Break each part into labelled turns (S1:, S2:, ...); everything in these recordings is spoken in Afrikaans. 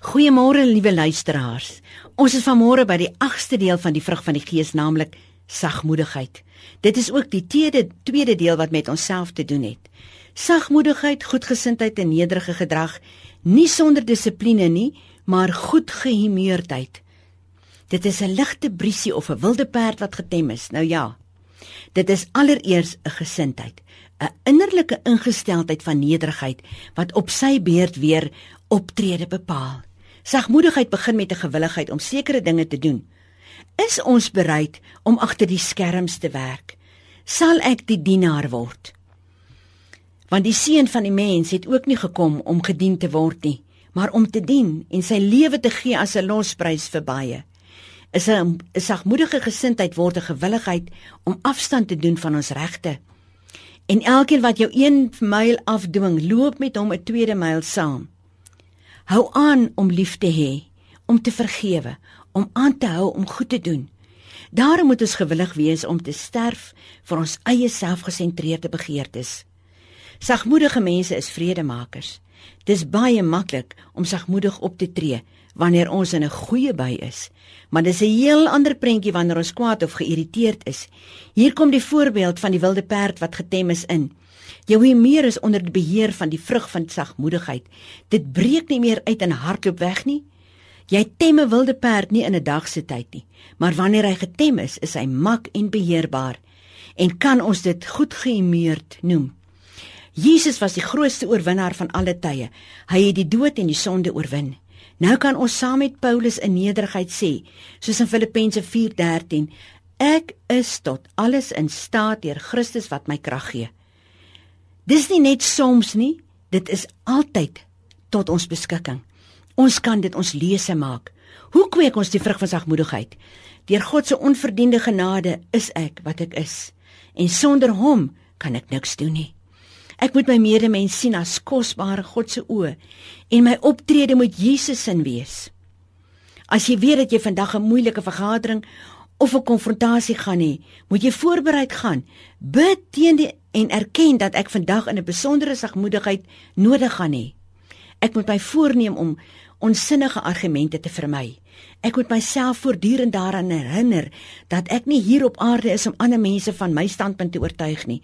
S1: Goeiemôre liewe luisteraars. Ons is vanmôre by die 8ste deel van die vrug van die Gees, naamlik sagmoedigheid. Dit is ook die tweede tweede deel wat met onsself te doen het. Sagmoedigheid, goedgesindheid en nederige gedrag, nie sonder dissipline nie, maar goed gehumeurdheid. Dit is 'n ligte briesie of 'n wilde perd wat getem is. Nou ja. Dit is allereers 'n gesindheid, 'n innerlike ingesteldheid van nederigheid wat op sy beurt weer optrede bepaal. Sagmoedigheid begin met 'n gewilligheid om sekere dinge te doen. Is ons bereid om agter die skerms te werk? Sal ek die dienaar word? Want die seun van die mens het ook nie gekom om gedien te word nie, maar om te dien en sy lewe te gee as 'n losprys vir baie. Is 'n sagmoedige gesindheid word 'n gewilligheid om afstand te doen van ons regte. En elkeen wat jou 1 myl afdwing, loop met hom 'n tweede myl saam. Hou aan om lief te hê, om te vergewe, om aan te hou om goed te doen. Daarom moet ons gewillig wees om te sterf vir ons eie selfgesentreerde begeertes. Sagmoedige mense is vredemakers. Dis baie maklik om sagmoedig op te tree wanneer ons in 'n goeie by is, maar dis 'n heel ander prentjie wanneer ons kwaad of geïrriteerd is. Hier kom die voorbeeld van die wilde perd wat getem is in. Jou humeur is onder die beheer van die vrug van sagmoedigheid. Dit breek nie meer uit en hardloop weg nie. Jy tem 'n wilde perd nie in 'n dag se tyd nie, maar wanneer hy getem is, is hy mak en beheerbaar en kan ons dit goed gehumeurd noem. Jesus was die grootste oorwinnaar van alle tye. Hy het die dood en die sonde oorwin. Nou kan ons saam met Paulus in nederigheid sê, soos in Filippense 4:13, ek is tot alles in staat deur Christus wat my krag gee. Dis nie net soms nie, dit is altyd tot ons beskikking. Ons kan dit ons lese maak. Hoe kweek ons die vrug van sagmoedigheid? Deur God se onverdiende genade is ek wat ek is en sonder hom kan ek niks doen nie. Ek moet my medemens sien as kosbare God se oë en my optrede moet Jesus sin wees. As jy weet dat jy vandag 'n moeilike vergadering of 'n konfrontasie gaan hê, moet jy voorbereid gaan. Bid teen die en erken dat ek vandag in 'n besondere sagmoedigheid nodig gaan hê. Ek moet my voorneem om onsinnige argumente te vermy. Ek moet myself voortdurend daaraan herinner dat ek nie hier op aarde is om ander mense van my standpunt te oortuig nie.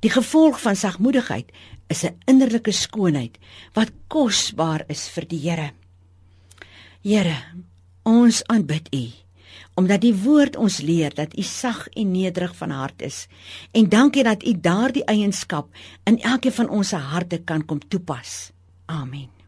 S1: Die gevolg van sagmoedigheid is 'n innerlike skoonheid wat kosbaar is vir die Here. Here, ons aanbid U omdat die woord ons leer dat u sag en nederig van hart is en dankie dat u daardie eienskap in elkeen van ons se harte kan kom toepas. Amen.